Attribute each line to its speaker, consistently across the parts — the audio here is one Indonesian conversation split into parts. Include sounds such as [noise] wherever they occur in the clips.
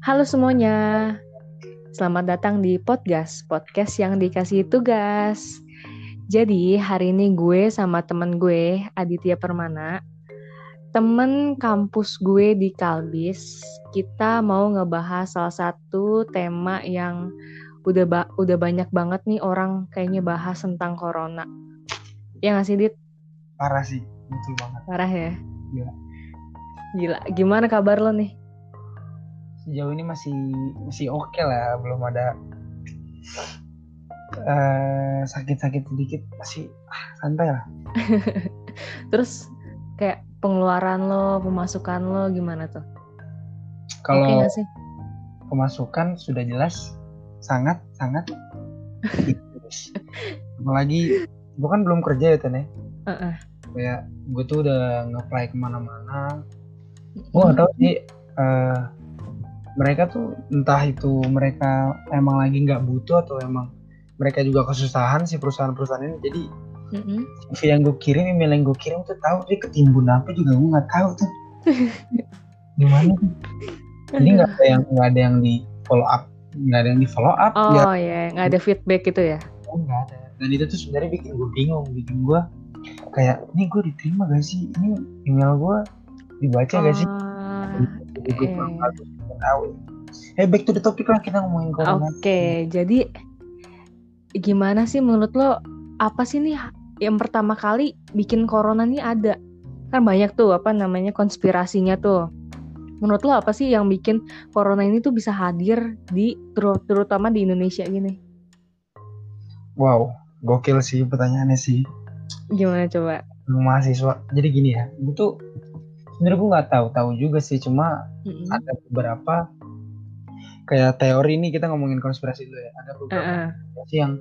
Speaker 1: Halo semuanya, selamat datang di Podcast, podcast yang dikasih tugas. Jadi hari ini gue sama temen gue, Aditya Permana, temen kampus gue di Kalbis, kita mau ngebahas salah satu tema yang udah ba udah banyak banget nih orang kayaknya bahas tentang corona. Ya nggak sih, Dit?
Speaker 2: Parah sih, betul banget.
Speaker 1: Parah ya?
Speaker 2: Gila.
Speaker 1: Gila, gimana kabar lo nih?
Speaker 2: Sejauh ini masih masih oke lah, belum ada eh, sakit-sakit sedikit, masih ah, santai lah. [laughs]
Speaker 1: Terus kayak pengeluaran lo, pemasukan lo gimana tuh?
Speaker 2: Kalau
Speaker 1: nggak sih?
Speaker 2: pemasukan sudah jelas sangat sangat. Apalagi gue kan belum kerja ya Ten ya.
Speaker 1: Heeh.
Speaker 2: Kayak gue tuh udah nge-apply ke mana-mana. Gue gak tau sih eh, mereka tuh entah itu mereka emang lagi nggak butuh atau emang mereka juga kesusahan si perusahaan-perusahaan ini. Jadi
Speaker 1: Mm-mm.
Speaker 2: CV yang gue kirim, email yang gue kirim tuh tahu dia ketimbun apa juga gue nggak tahu tuh. [laughs] Gimana tuh? Jadi nggak ada yang nggak ada yang di follow up, nggak ada yang di follow up,
Speaker 1: Oh ya, nggak ada feedback gitu ya?
Speaker 2: nggak ada. Dan itu tuh sebenarnya bikin gue bingung, bikin gue kayak ini gue diterima gak sih? Ini email gue dibaca gak sih?
Speaker 1: Ah,
Speaker 2: Jadi gue
Speaker 1: eh.
Speaker 2: tahu. Eh back to the topic lah kita ngomongin corona.
Speaker 1: Oke, jadi gimana sih menurut lo apa sih nih yang pertama kali bikin corona nih ada? Kan banyak tuh apa namanya konspirasinya tuh. Menurut lo apa sih yang bikin corona ini tuh bisa hadir di teru- terutama di Indonesia gini?
Speaker 2: Wow, gokil sih pertanyaannya sih.
Speaker 1: Gimana coba?
Speaker 2: mahasiswa jadi gini ya tuh sebenarnya gue nggak tahu tahu juga sih cuma
Speaker 1: Mm-mm.
Speaker 2: ada beberapa kayak teori ini kita ngomongin konspirasi dulu ya ada beberapa konspirasi yang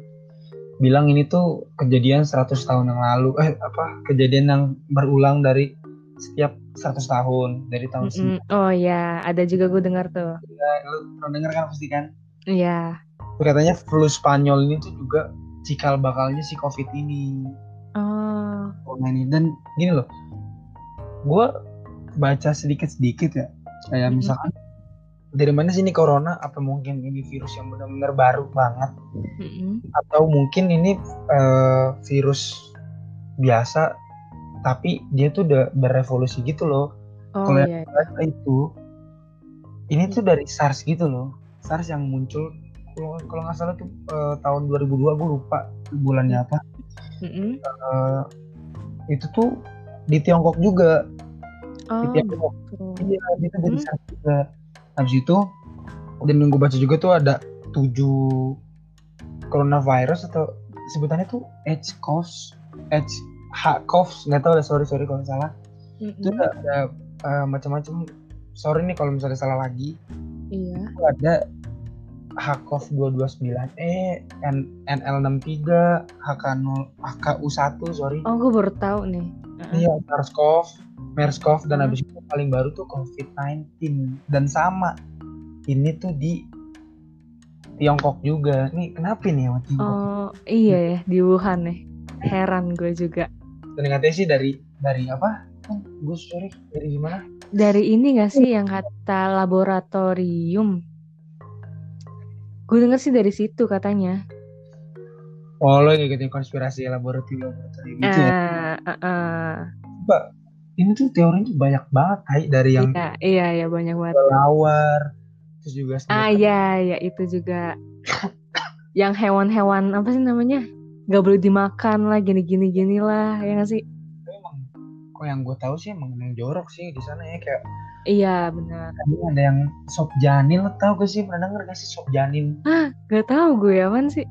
Speaker 2: bilang ini tuh kejadian 100 tahun yang lalu eh apa kejadian yang berulang dari setiap 100 tahun dari tahun
Speaker 1: Mm-mm. Oh ya, ada juga gue dengar tuh.
Speaker 2: sembilan lu pernah denger kan pasti kan
Speaker 1: Iya.
Speaker 2: Terus katanya flu Spanyol ini tuh juga cikal bakalnya si covid ini
Speaker 1: Oh.
Speaker 2: ini dan gini loh gue baca sedikit sedikit ya. Kayak misalkan dari mana sih ini corona? Apa mungkin ini virus yang benar-benar baru banget?
Speaker 1: Mm-mm.
Speaker 2: atau mungkin ini eh, virus biasa tapi dia tuh udah berevolusi gitu loh.
Speaker 1: Oh
Speaker 2: Kalau
Speaker 1: iya.
Speaker 2: baca itu ini tuh dari SARS gitu loh. SARS yang muncul kalau nggak salah tuh eh, tahun 2002 gue lupa bulannya apa.
Speaker 1: Mm-mm.
Speaker 2: Eh, itu tuh di Tiongkok juga
Speaker 1: Oh.
Speaker 2: di Tiongkok
Speaker 1: gitu.
Speaker 2: iya itu dari
Speaker 1: Hmm.
Speaker 2: SARS juga habis itu dan yang gue baca juga tuh ada tujuh coronavirus atau sebutannya tuh H-CoV H H-CoV nggak tahu ada sorry sorry kalau salah itu
Speaker 1: Mm-mm.
Speaker 2: ada, ada eh, macam-macam sorry nih kalau misalnya salah lagi
Speaker 1: Iya.
Speaker 2: itu ada HCOV 229 E, N, NL63, HK0, HKU1, sorry.
Speaker 1: Oh, gue baru tahu nih.
Speaker 2: Iya, SARS-CoV, MERS-CoV, dan
Speaker 1: Hmm.
Speaker 2: habis itu paling baru tuh COVID-19. Dan sama, ini tuh di Tiongkok juga. Nih, kenapa nih sama Tiongkok?
Speaker 1: Oh, iya ya, di Wuhan nih. Heran gue juga.
Speaker 2: Dan katanya sih dari, dari apa? Oh, gue sorry, dari gimana?
Speaker 1: Dari ini gak sih yang kata laboratorium? Gue denger sih dari situ katanya.
Speaker 2: Oh, lo ngikutin konspirasi laboratorium-laboratorium gitu ya?
Speaker 1: Ah, ah, ah.
Speaker 2: Ini tuh teori tuh banyak banget, Hai. Dari yang
Speaker 1: Iya, iya, iya banyak banget.
Speaker 2: kelelawar, terus juga
Speaker 1: Ah, iya, iya itu juga. [coughs] yang hewan-hewan apa sih namanya? Gak boleh dimakan lah, gini-gini gini lah, ya gak sih?
Speaker 2: Emang kok yang gue tahu sih emang emang jorok sih di sana ya kayak
Speaker 1: Iya, benar.
Speaker 2: tadi ada yang sop janin lo tau gak sih pernah denger gak sih sop janin
Speaker 1: Ah, gak tahu gue apaan sih.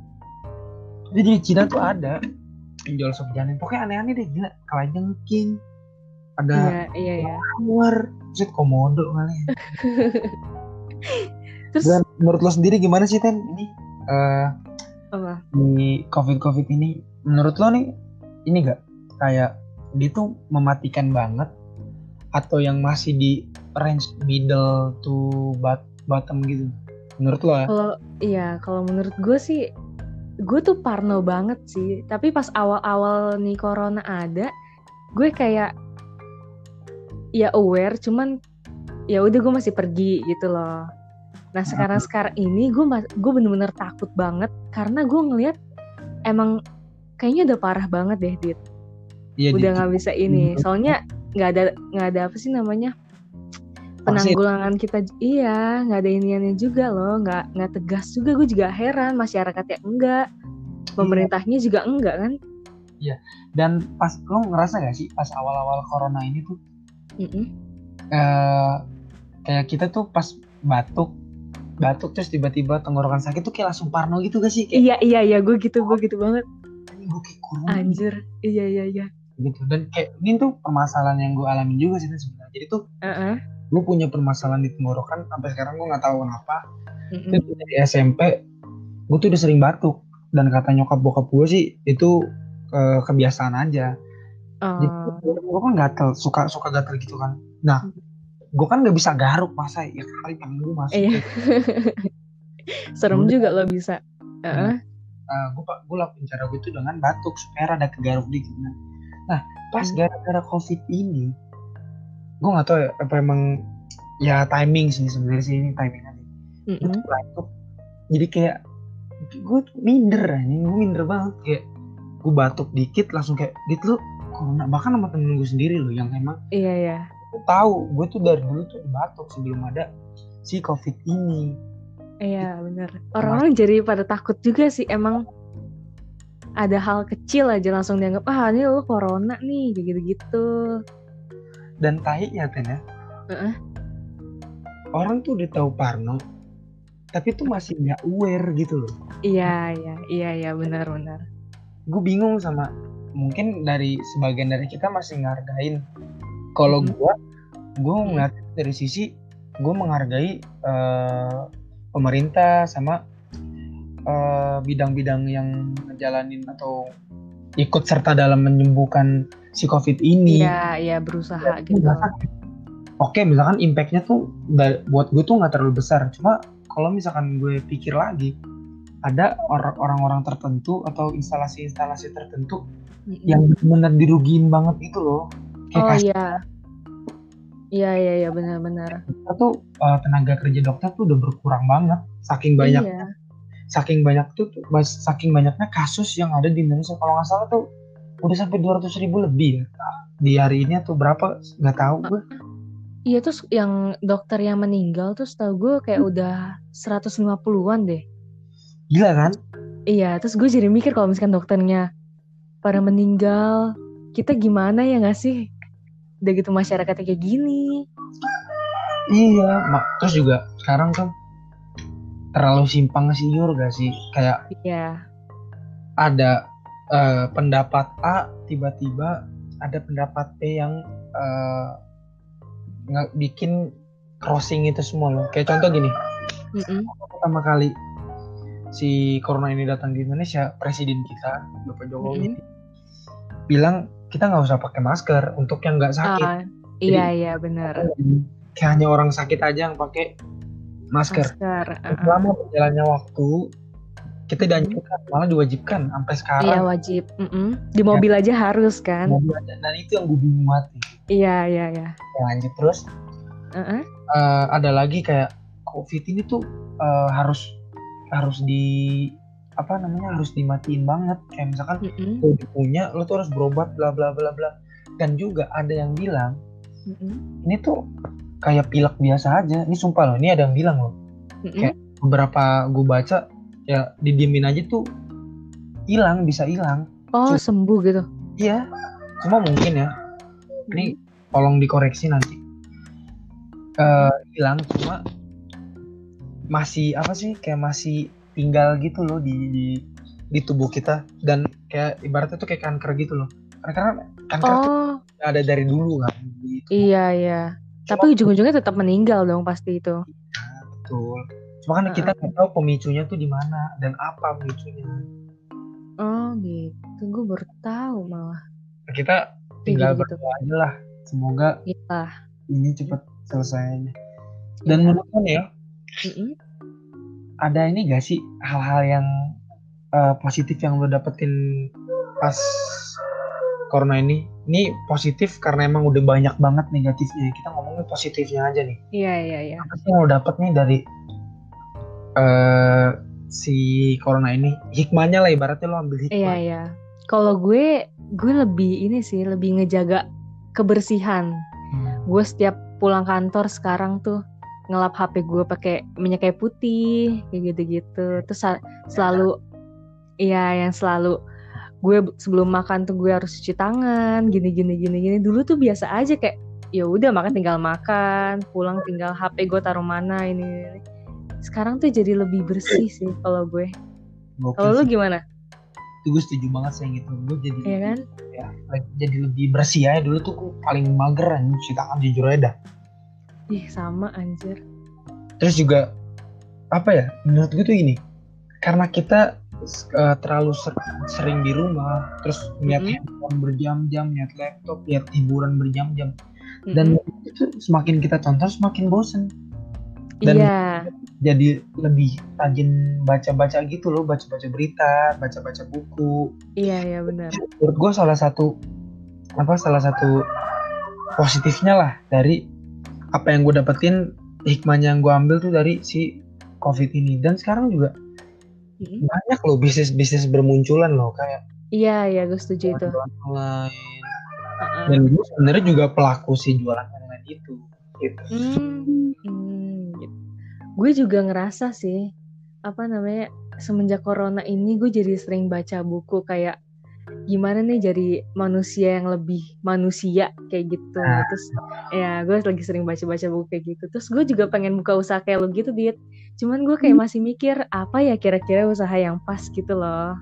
Speaker 2: jadi di Cina tuh ada yang jual sop janin pokoknya aneh-aneh deh gila kalajengking ada
Speaker 1: Iya, iya, iya.
Speaker 2: luar set komodo kali ya. [laughs]
Speaker 1: Terus
Speaker 2: dan menurut lo sendiri gimana sih Ten ini eh
Speaker 1: apa?
Speaker 2: di covid covid ini menurut lo nih ini gak kayak dia tuh mematikan banget atau yang masih di range middle to bat bottom gitu menurut lo ya
Speaker 1: Kalau iya, kalau menurut gue sih gue tuh parno banget sih. Tapi pas awal-awal nih corona ada, gue kayak ya aware, cuman ya udah gue masih pergi gitu loh. Nah sekarang sekarang ini gue gue bener-bener takut banget karena gue ngelihat emang kayaknya udah parah banget deh dit. Iya, udah nggak bisa ini. Soalnya nggak ada nggak ada apa sih namanya penanggulangan kita iya nggak ada iniannya juga loh. Nggak nggak tegas juga. Gue juga heran masyarakatnya enggak pemerintahnya juga enggak kan?
Speaker 2: Iya. Dan pas lo ngerasa gak sih pas awal-awal corona ini tuh mm -mm. Uh, kayak kita tuh pas batuk batuk terus tiba-tiba tenggorokan sakit tuh kayak langsung parno gitu gak sih? Kayak,
Speaker 1: iya iya iya gue gitu gue gitu banget.
Speaker 2: Gue kayak kurung.
Speaker 1: Anjir iya iya iya.
Speaker 2: Gitu. Dan kayak ini tuh permasalahan yang gue alami juga sih sebenarnya. Jadi tuh uh -uh gue punya permasalahan di tenggorokan sampai sekarang gue nggak tahu kenapa. Mm-hmm. dari SMP gue tuh udah sering batuk. Dan kata nyokap bokap gue sih itu ke kebiasaan aja uh. jadi gue kan gatel suka suka gatel gitu kan nah gue kan nggak bisa garuk masa ya kali tangan gue masuk iya. [laughs]
Speaker 1: serem juga lo bisa uh -uh.
Speaker 2: Gue gue lakuin cara gue itu dengan batuk supaya ada kegaruk dikit nah pas mm. gara-gara covid ini gue gak tau ya apa emang ya timing sih sebenarnya sih ini timing aja mm -hmm. itu jadi kayak gue minder aja gue minder banget kayak gue batuk dikit langsung kayak gitu corona. Bahkan sama temen gue sendiri loh yang emang
Speaker 1: iya iya.
Speaker 2: Gue tahu gue tuh dari dulu tuh batuk sebelum ada si covid ini.
Speaker 1: Iya benar orang-orang jadi pada takut juga sih emang ada hal kecil aja langsung dianggap ah ini lo corona nih kayak gitu-gitu.
Speaker 2: Dan ya kan ya. Uh-uh. orang tuh udah tahu Parno tapi tuh masih nggak aware gitu loh.
Speaker 1: Iya iya iya iya benar benar
Speaker 2: gue bingung sama mungkin dari sebagian dari kita masih ngargain kalau hmm. gue gue hmm. ngeliat dari sisi gue menghargai uh, pemerintah sama bidang bidang-bidang yang ngejalanin atau ikut serta dalam menyembuhkan si covid ini
Speaker 1: iya iya berusaha ya, gitu
Speaker 2: oke misalkan impactnya tuh buat gue tuh nggak terlalu besar cuma kalau misalkan gue pikir lagi ada orang-orang tertentu atau instalasi-instalasi tertentu. Yang benar dirugiin banget itu loh.
Speaker 1: Kayak oh iya. Iya iya iya benar-benar
Speaker 2: kita tuh uh, tenaga kerja dokter tuh udah berkurang banget. Saking banyak iya. saking banyak tuh saking banyaknya kasus yang ada di Indonesia. Kalau nggak salah tuh udah sampai 200 ribu lebih ya. Di hari ini atau berapa nggak tahu gue
Speaker 1: iya terus yang dokter yang meninggal tuh setahu gue kayak hmm. udah 150-an deh.
Speaker 2: Gila kan?
Speaker 1: Iya terus gue jadi mikir kalau misalkan dokternya pada meninggal. Kita gimana ya nggak sih? Udah gitu masyarakatnya kayak gini.
Speaker 2: Iya mak terus juga sekarang kan terlalu simpang siur gak sih? Kayak
Speaker 1: iya.
Speaker 2: ada uh, pendapat A tiba-tiba ada pendapat B yang uh, bikin crossing itu semua loh. Kayak contoh gini, mm-hmm. pertama kali si corona ini datang di Indonesia, presiden kita Bapak Jokowi mm-hmm. bilang kita nggak usah pakai masker untuk yang nggak sakit. Uh,
Speaker 1: iya iya benar.
Speaker 2: Kayak hanya orang sakit aja yang pakai masker. masker uh. Selama berjalannya waktu, kita dianjurkan malah diwajibkan sampai sekarang
Speaker 1: iya wajib mm -mm. di mobil ya. aja harus kan mobil
Speaker 2: aja. dan itu yang gue bingung banget
Speaker 1: iya iya iya
Speaker 2: ya, lanjut terus uh -uh. Uh, ada lagi kayak covid ini tuh uh, harus harus di apa namanya harus dimatiin banget. Kayak misalkan mm -hmm. lo punya lo tuh harus berobat bla bla bla bla. Dan juga ada yang bilang mm -hmm. ini tuh kayak pilek biasa aja. Ini sumpah loh ini ada yang bilang loh. Mm -hmm. kayak beberapa gue baca ya didiemin aja tuh hilang bisa hilang.
Speaker 1: Oh cuma, sembuh gitu?
Speaker 2: Iya cuma mungkin ya. Ini tolong dikoreksi nanti. Uh, hilang cuma masih apa sih kayak masih tinggal gitu loh di, di di tubuh kita dan kayak ibaratnya tuh kayak kanker gitu loh karena karena kanker oh. tuh ada dari dulu kan
Speaker 1: iya iya tapi ujung-ujungnya tetap meninggal dong pasti itu
Speaker 2: ya, betul Cuma kan kita nggak tahu pemicunya tuh di mana dan apa pemicunya.
Speaker 1: Oh gitu, gue baru tahu malah.
Speaker 2: Kita tinggal gitu. berdoa aja lah, semoga
Speaker 1: iya.
Speaker 2: ini cepat selesainya. Dan ya. menurut ya, mm-hmm. ada ini gak sih hal-hal yang uh, positif yang lo dapetin pas corona ini? Ini positif karena emang udah banyak banget negatifnya. Kita ngomongin positifnya aja nih.
Speaker 1: Iya iya iya.
Speaker 2: Apa sih yang lo dapet nih dari eh si corona ini hikmahnya lah ibaratnya lo ambil hikmah.
Speaker 1: Iya iya. Kalau gue gue lebih ini sih lebih ngejaga kebersihan.
Speaker 2: Hmm.
Speaker 1: Gue setiap pulang kantor sekarang tuh ngelap HP gue pakai minyak kayu putih kayak gitu-gitu. Terus selalu iya yang selalu gue sebelum makan tuh gue harus cuci tangan gini gini gini gini. Dulu tuh biasa aja kayak ya udah makan tinggal makan pulang tinggal HP gue taruh mana ini, ini, sekarang tuh jadi lebih bersih sih kalau gue. Kalau lu gimana?
Speaker 2: Itu gue setuju banget sih yang gitu. Gue jadi
Speaker 1: ya kan?
Speaker 2: ya, jadi lebih bersih aja. Dulu tuh gue paling mager cuci tangan jujur aja dah.
Speaker 1: Ih sama anjir
Speaker 2: Terus juga apa ya? Menurut gue tuh ini karena kita uh, terlalu ser- sering di rumah, terus lihat
Speaker 1: Mhm.
Speaker 2: handphone berjam-jam, lihat laptop, lihat hiburan berjam-jam, dan
Speaker 1: Mm-mm.
Speaker 2: itu semakin kita tonton semakin bosen. dan-
Speaker 1: iya
Speaker 2: Jadi lebih rajin baca-baca gitu loh, baca-baca berita, baca-baca buku.
Speaker 1: iya iya benar
Speaker 2: Menurut gue salah satu apa salah satu positifnya lah dari apa yang gue dapetin hikmahnya yang gue ambil tuh dari si covid ini dan sekarang juga
Speaker 1: Mm-mm.
Speaker 2: banyak loh bisnis bisnis bermunculan loh kayak
Speaker 1: iya iya gue setuju itu
Speaker 2: online
Speaker 1: Heeh.
Speaker 2: dan gue sebenarnya juga pelaku si jualan online itu gitu.
Speaker 1: Hmm, hmm, gitu. gue juga ngerasa sih apa namanya semenjak corona ini gue jadi sering baca buku kayak gimana nih jadi manusia yang lebih manusia kayak gitu.
Speaker 2: Nah.
Speaker 1: terus ya gue lagi sering baca-baca buku kayak gitu. Terus gue juga pengen buka usaha kayak lo gitu dit. Cuman gue kayak masih mikir apa ya kira-kira usaha yang pas gitu loh?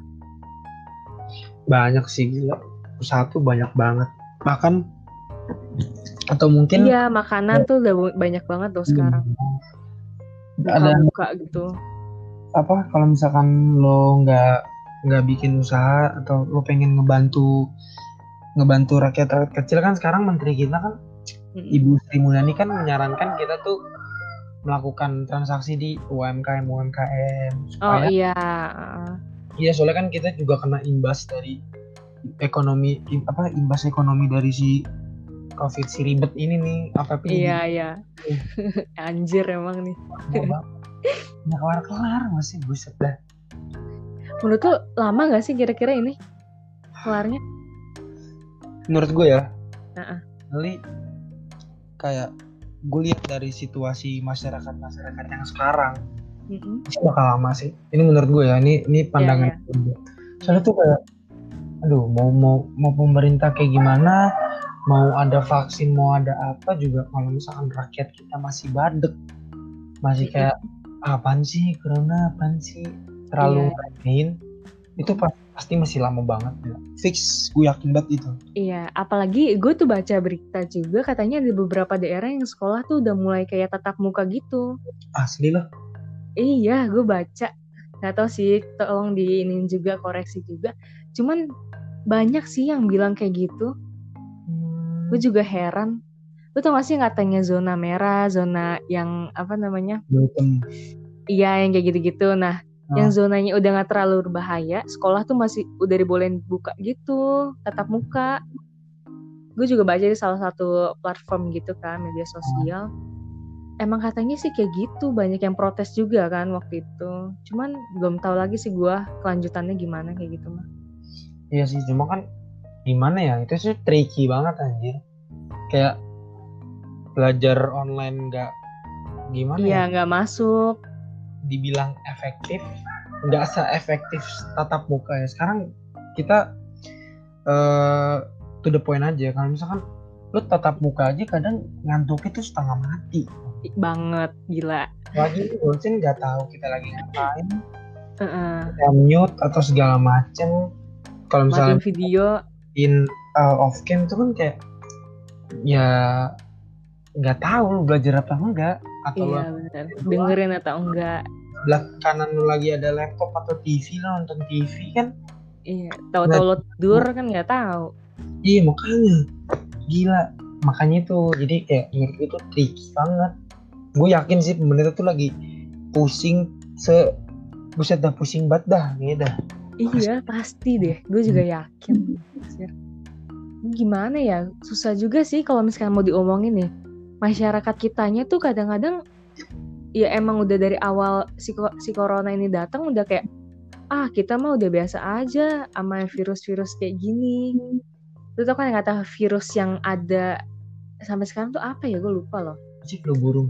Speaker 2: Banyak sih gila. Usaha tuh banyak banget. Bahkan atau mungkin
Speaker 1: iya makanan tuh udah banyak banget loh sekarang.
Speaker 2: Ada
Speaker 1: buka-buka gitu.
Speaker 2: Apa kalau misalkan lo nggak nggak bikin usaha atau lo pengen ngebantu ngebantu rakyat rakyat kecil kan sekarang menteri kita kan. Ibu Sri Mulyani kan menyarankan kita tuh melakukan transaksi di UMKM UMKM
Speaker 1: oh
Speaker 2: supaya
Speaker 1: iya.
Speaker 2: Iya soalnya kan kita juga kena imbas dari ekonomi apa imbas ekonomi dari si covid si ribet ini nih apa
Speaker 1: iya iya. [laughs] Anjir emang nih.
Speaker 2: Nggak kelar kelar masih buset dah
Speaker 1: Menurut lu lama gak sih kira-kira ini kelarnya?
Speaker 2: menurut gue ya. Kali kayak gue lihat dari situasi masyarakat masyarakat yang sekarang sih bakal lama sih. Ini menurut gue ya ini ini pandangan
Speaker 1: Iya,
Speaker 2: gue. Soalnya tuh kayak aduh mau mau mau pemerintah kayak gimana mau ada vaksin mau ada apa juga kalau misalkan rakyat kita masih badek masih kayak apaan sih corona? Apaan sih terlalu remehin itu pa- pasti masih lama banget ya. fix gue yakin banget itu
Speaker 1: Iya, apalagi gue tuh baca berita juga katanya di beberapa daerah yang sekolah tuh udah mulai kayak tatap muka gitu.
Speaker 2: asli loh
Speaker 1: Iya, gue baca. Gak tau sih, tolong diinin juga, koreksi juga. Cuman banyak sih yang bilang kayak gitu.
Speaker 2: Hmm,
Speaker 1: Gue juga heran. Lu tau gak sih katanya zona merah, zona yang apa namanya? Iya, yang kayak gitu-gitu. Nah, Yang zonanya udah gak terlalu berbahaya, sekolah tuh masih udah dibolehin buka gitu, tatap muka. Gue juga baca di salah satu platform gitu kan, media sosial. Emang katanya sih kayak gitu, banyak yang protes juga kan waktu itu. Cuman belum tahu lagi sih gue kelanjutannya gimana kayak gitu mah.
Speaker 2: Iya sih, cuma kan gimana ya? Itu sih tricky banget anjir. Kayak belajar online nggak gimana ya?
Speaker 1: Iya, nggak masuk.
Speaker 2: Dibilang efektif, nggak se-efektif tatap muka ya. Sekarang kita eh to the point aja. Kalau misalkan lu tatap muka aja kadang ngantuk itu setengah mati.
Speaker 1: Banget, gila.
Speaker 2: Lagi bosen nggak tahu kita lagi ngapain,
Speaker 1: Heeh.
Speaker 2: kita mute atau segala macem. Kalau misalnya
Speaker 1: video,
Speaker 2: in uh, off cam itu kan kayak ya nggak tahu lu belajar apa enggak atau lu
Speaker 1: iya bener. Dengerin atau enggak.
Speaker 2: Sebelah kanan lu lagi ada laptop atau TV lu nonton TV kan?
Speaker 1: Iya, tahu-tahu lo tidur kan nggak tahu.
Speaker 2: iya makanya. Gila. Makanya itu jadi kayak menurut itu tricky banget. Gue yakin sih pemerintah tuh lagi pusing se buset dah pusing banget dah gitu dah.
Speaker 1: Iya pasti. deh, gue juga yakin. Anjir. Gimana ya, susah juga sih kalau misalkan mau diomongin nih. Masyarakat kitanya tuh kadang-kadang ya emang udah dari awal si, si corona ini datang udah kayak ah kita mah udah biasa aja sama virus-virus kayak gini. Lu tau kan yang kata virus yang ada sampai sekarang tuh apa ya gue lupa loh.
Speaker 2: Si flu burung.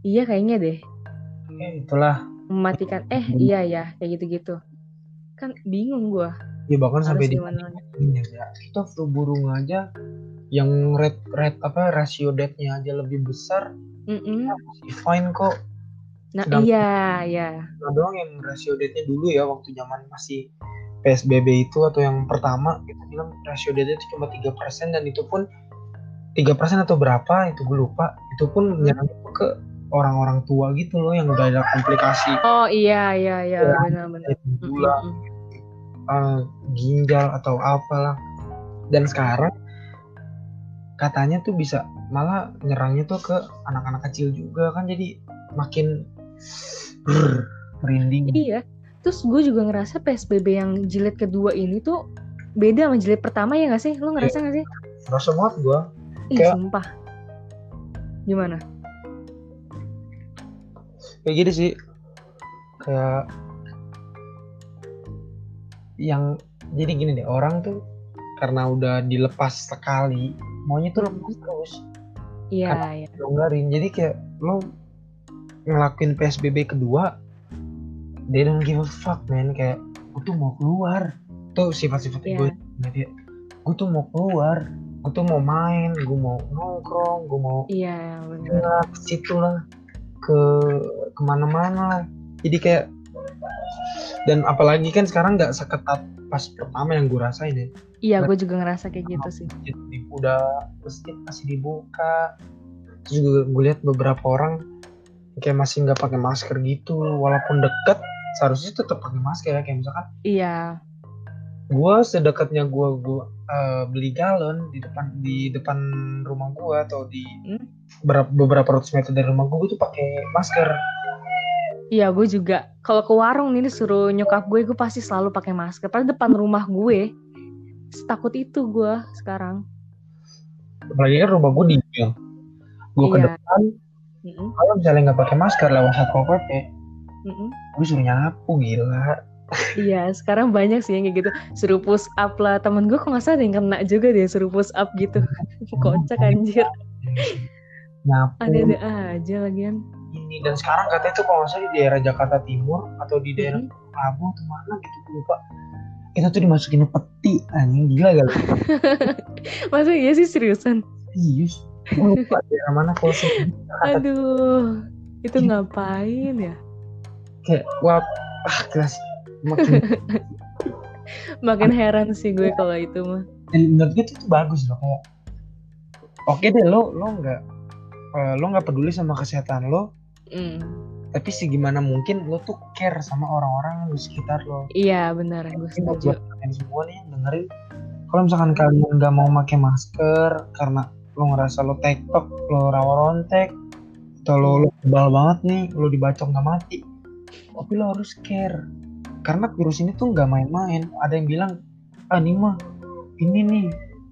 Speaker 1: Iya kayaknya deh.
Speaker 2: Ya, itulah.
Speaker 1: Mematikan. Eh iya ya kayak gitu-gitu. Kan bingung gue.
Speaker 2: Ya bahkan sampai di ya. Kita flu burung aja yang red red apa rasio death-nya aja lebih besar mm -mm. fine kok.
Speaker 1: Nah Sedang iya [laughs] iya.
Speaker 2: Nah doang yang rasio death-nya dulu ya waktu zaman masih PSBB itu atau yang pertama kita bilang rasio death itu cuma tiga persen dan itu pun tiga persen atau berapa itu gue lupa. Itu pun menyerang ke orang-orang tua gitu loh yang udah ada komplikasi.
Speaker 1: Oh iya iya iya ya, benar-benar
Speaker 2: gula mm -hmm. uh, ginjal atau apalah. Dan sekarang katanya tuh bisa malah nyerangnya tuh ke anak-anak kecil juga kan jadi makin brr, merinding.
Speaker 1: Iya terus gue juga ngerasa PSBB yang jilid kedua ini tuh beda sama jilid pertama ya gak sih? Lo ngerasa ya. gak sih?
Speaker 2: Ngerasa banget gue
Speaker 1: Ih, kayak sumpah. Gimana?
Speaker 2: Kayak gini sih. Kayak yang jadi gini deh orang tuh karena udah dilepas sekali maunya tuh lepas terus
Speaker 1: iya iya.
Speaker 2: Longgarin jadi kayak lo ngelakuin psbb kedua they don't give a fuck man. Kayak gue tuh mau keluar. Tuh sifat-sifat yeah. gue dia gue tuh mau keluar gue tuh mau main gue mau nongkrong gue mau
Speaker 1: iya benar
Speaker 2: ke situ lah ke ke mana-mana lah. Jadi kayak dan apalagi kan sekarang nggak seketat pas pertama yang gue rasain ya.
Speaker 1: Iya gue juga ngerasa kayak gitu sih
Speaker 2: udah masjid masih dibuka terus juga gue lihat beberapa orang kayak masih nggak pakai masker gitu walaupun deket seharusnya tetap pakai masker ya kayak misalkan
Speaker 1: iya
Speaker 2: gue sedekatnya gue gue uh, beli galon di depan di depan rumah gue atau di hmm? beberapa, beberapa ratus meter dari rumah gue gue tuh pakai masker
Speaker 1: Iya, gue juga. Kalau ke warung nih disuruh nyokap gue, gue pasti selalu pakai masker. Padahal depan rumah gue, setakut itu gue sekarang.
Speaker 2: Apalagi rumah gue di gue iya. ke depan. Mm -hmm. Kalau misalnya nggak pakai masker lewat satpol pp, mm -hmm. gue suruh nyapu gila.
Speaker 1: iya, sekarang banyak sih yang kayak gitu. Suruh push up lah. Temen gue kok nggak salah ada yang kena juga deh suruh push up gitu. [laughs] Kocak anjir.
Speaker 2: Nyapu.
Speaker 1: Ada-ada aja lagian
Speaker 2: ini dan sekarang katanya tuh kalau nggak di daerah Jakarta Timur atau di daerah mm -hmm. Atau mana gitu lupa kita tuh dimasukin peti anjing. Gila gak [laughs]
Speaker 1: Masa iya sih seriusan?
Speaker 2: Serius? Lupa daerah mana kalau
Speaker 1: Aduh Itu ngapain ya?
Speaker 2: Kayak wah ah kelas makin [laughs]
Speaker 1: makin heran sih gue kalau itu mah.
Speaker 2: Dan menurut gue itu bagus loh kayak oke deh lo lo nggak uh, lo nggak peduli sama kesehatan lo Mm. Tapi sih gimana mungkin lo tuh care sama orang-orang di sekitar lo.
Speaker 1: Iya benar, gue setuju.
Speaker 2: Buat semua nih yang dengerin, kalau misalkan kalian nggak mau pakai masker karena lo ngerasa lo tektok, lo rawa rontek, atau lo, lo kebal banget nih, lo dibacok nggak mati, tapi lo harus care. Karena virus ini tuh nggak main-main. Ada yang bilang, ah ini mah, ini nih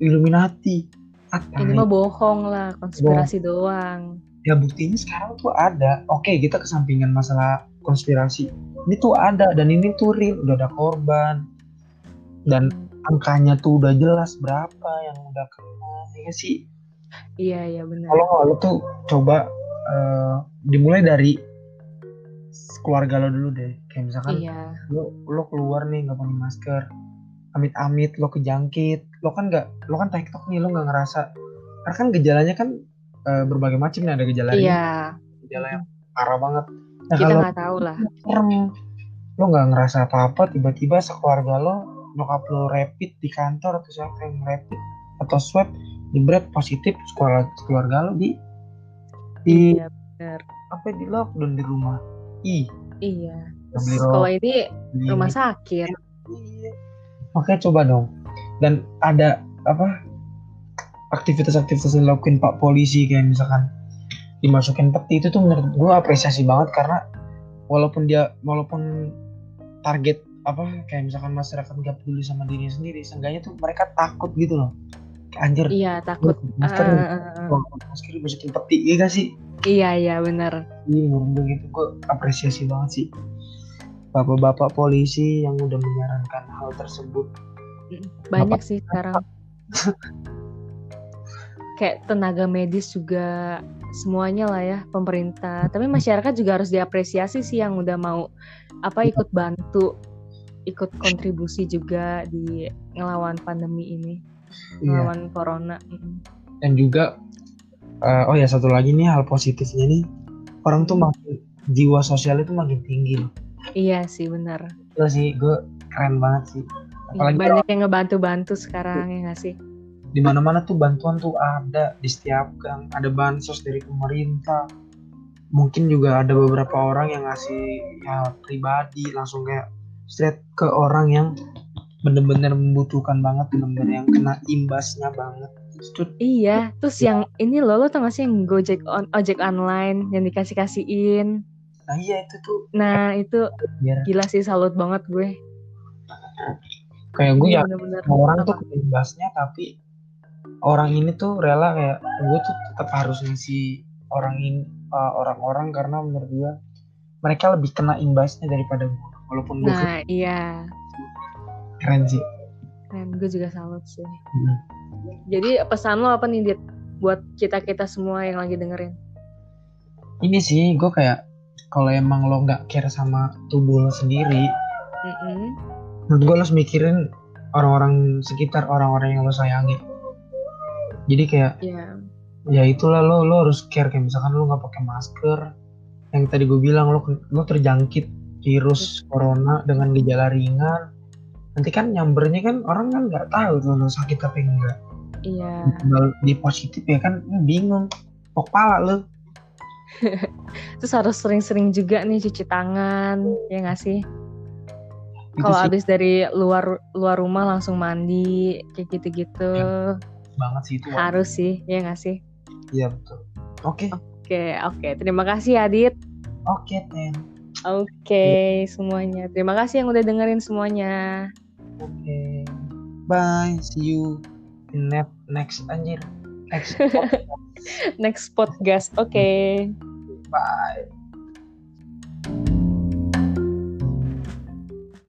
Speaker 2: Illuminati.
Speaker 1: Ah, ini mah bohong lah, konspirasi bohong. doang
Speaker 2: ya buktinya sekarang tuh ada. Oke okay, kita kesampingan masalah konspirasi. Ini tuh ada dan ini tuh real. Udah ada korban. Dan angkanya tuh udah jelas berapa yang udah kena ya sih?
Speaker 1: Iya iya benar.
Speaker 2: Kalau lo tuh coba uh, dimulai dari keluarga lo dulu deh. Kayak misalkan iya. lo lo keluar nih nggak pakai masker. Amit-amit lo kejangkit. Lo kan nggak lo kan tiktok nih lo nggak ngerasa. Karena kan gejalanya kan uh, berbagai macam nih ada gejala
Speaker 1: iya.
Speaker 2: gejala yang parah banget.
Speaker 1: Nah, kita nggak tahu lah. serem
Speaker 2: lo nggak ngerasa apa-apa tiba-tiba sekeluarga lo nyokap lo rapid di kantor atau siapa yang rapid atau swab jebret positif sekolah keluarga lo di
Speaker 1: di iya, bener.
Speaker 2: apa di lockdown di rumah? Ih.
Speaker 1: Iya. Sekolah ini rumah sakit.
Speaker 2: Iya. makanya coba dong. Dan ada apa aktivitas-aktivitas yang dilakukan Pak Polisi kayak misalkan dimasukin peti itu tuh menurut gue apresiasi banget karena walaupun dia walaupun target apa kayak misalkan masyarakat nggak peduli sama diri sendiri seenggaknya tuh mereka takut gitu loh anjir
Speaker 1: iya takut
Speaker 2: masker uh, uh, uh. masker dimasukin peti iya gak sih
Speaker 1: Iya iya benar.
Speaker 2: Iya menurut gue gitu gue apresiasi banget sih bapak-bapak polisi yang udah menyarankan hal tersebut.
Speaker 1: Banyak sih sekarang. [laughs] Kayak tenaga medis juga semuanya lah ya pemerintah. Tapi masyarakat juga harus diapresiasi sih yang udah mau apa ikut bantu, ikut kontribusi juga di ngelawan pandemi ini,
Speaker 2: Iya.
Speaker 1: ngelawan corona. Mm.
Speaker 2: Dan juga eh, oh ya satu lagi nih hal positifnya nih orang tuh makin jiwa sosial itu makin tinggi loh.
Speaker 1: Iya sih benar.
Speaker 2: Itu sih gue keren banget sih. Apalagi
Speaker 1: Banyak yang ngebantu-bantu sekarang ya nggak sih?
Speaker 2: Di mana-mana tuh bantuan tuh ada di setiap gang ada bansos dari pemerintah mungkin juga ada beberapa orang yang ngasih ya pribadi langsung kayak straight ke orang yang bener-bener membutuhkan banget bener-bener yang kena imbasnya banget itu
Speaker 1: Iya, terus yang ini loh, lo tau gak sih yang Gojek on, ojek online yang dikasih-kasihin.
Speaker 2: nah iya itu tuh
Speaker 1: Nah, itu
Speaker 2: biar
Speaker 1: gila sih salut banget gue.
Speaker 2: kayak gue ya
Speaker 1: Bener-bener.
Speaker 2: orang tuh imbasnya tapi orang ini tuh rela kayak gue tuh tetap harus ngasih orang ini uh, orang-orang karena menurut gue mereka lebih kena imbasnya daripada gue walaupun gue
Speaker 1: Nah, iya.
Speaker 2: keren sih
Speaker 1: Keren, gue juga salut sih.
Speaker 2: Hmm.
Speaker 1: Jadi pesan lo apa nih, Dit? Buat kita-kita semua yang lagi dengerin.
Speaker 2: ini sih gue kayak kalau emang lo nggak care sama tubuh lo sendiri
Speaker 1: Mm-mm.
Speaker 2: menurut gue lo harus mikirin orang-orang sekitar orang-orang yang lo sayangi jadi kayak
Speaker 1: Iya.
Speaker 2: ya itulah lo lo harus care kayak misalkan lo nggak pakai masker yang tadi gue bilang lo lo terjangkit virus corona dengan gejala ringan nanti kan nyambernya kan orang kan nggak tahu tuh lo sakit apa enggak
Speaker 1: Iya.
Speaker 2: Tinggal di positif ya kan bingung pok pala lo [laughs]
Speaker 1: Terus harus sering-sering juga nih cuci tangan, ya nggak sih? Kalau
Speaker 2: sih
Speaker 1: abis dari luar luar rumah langsung mandi, kayak gitu-gitu.
Speaker 2: Banget sih itu
Speaker 1: Harus sih, ya nggak sih?
Speaker 2: iya betul oke
Speaker 1: Oke, oke. Terima kasih Adit.
Speaker 2: oke Ten
Speaker 1: Oke, semuanya. Terima kasih yang udah dengerin semuanya.
Speaker 2: Oke. Bye. See you in ne- next anjir. Next. [laughs]
Speaker 1: Next podcast. Oke.
Speaker 2: Bye.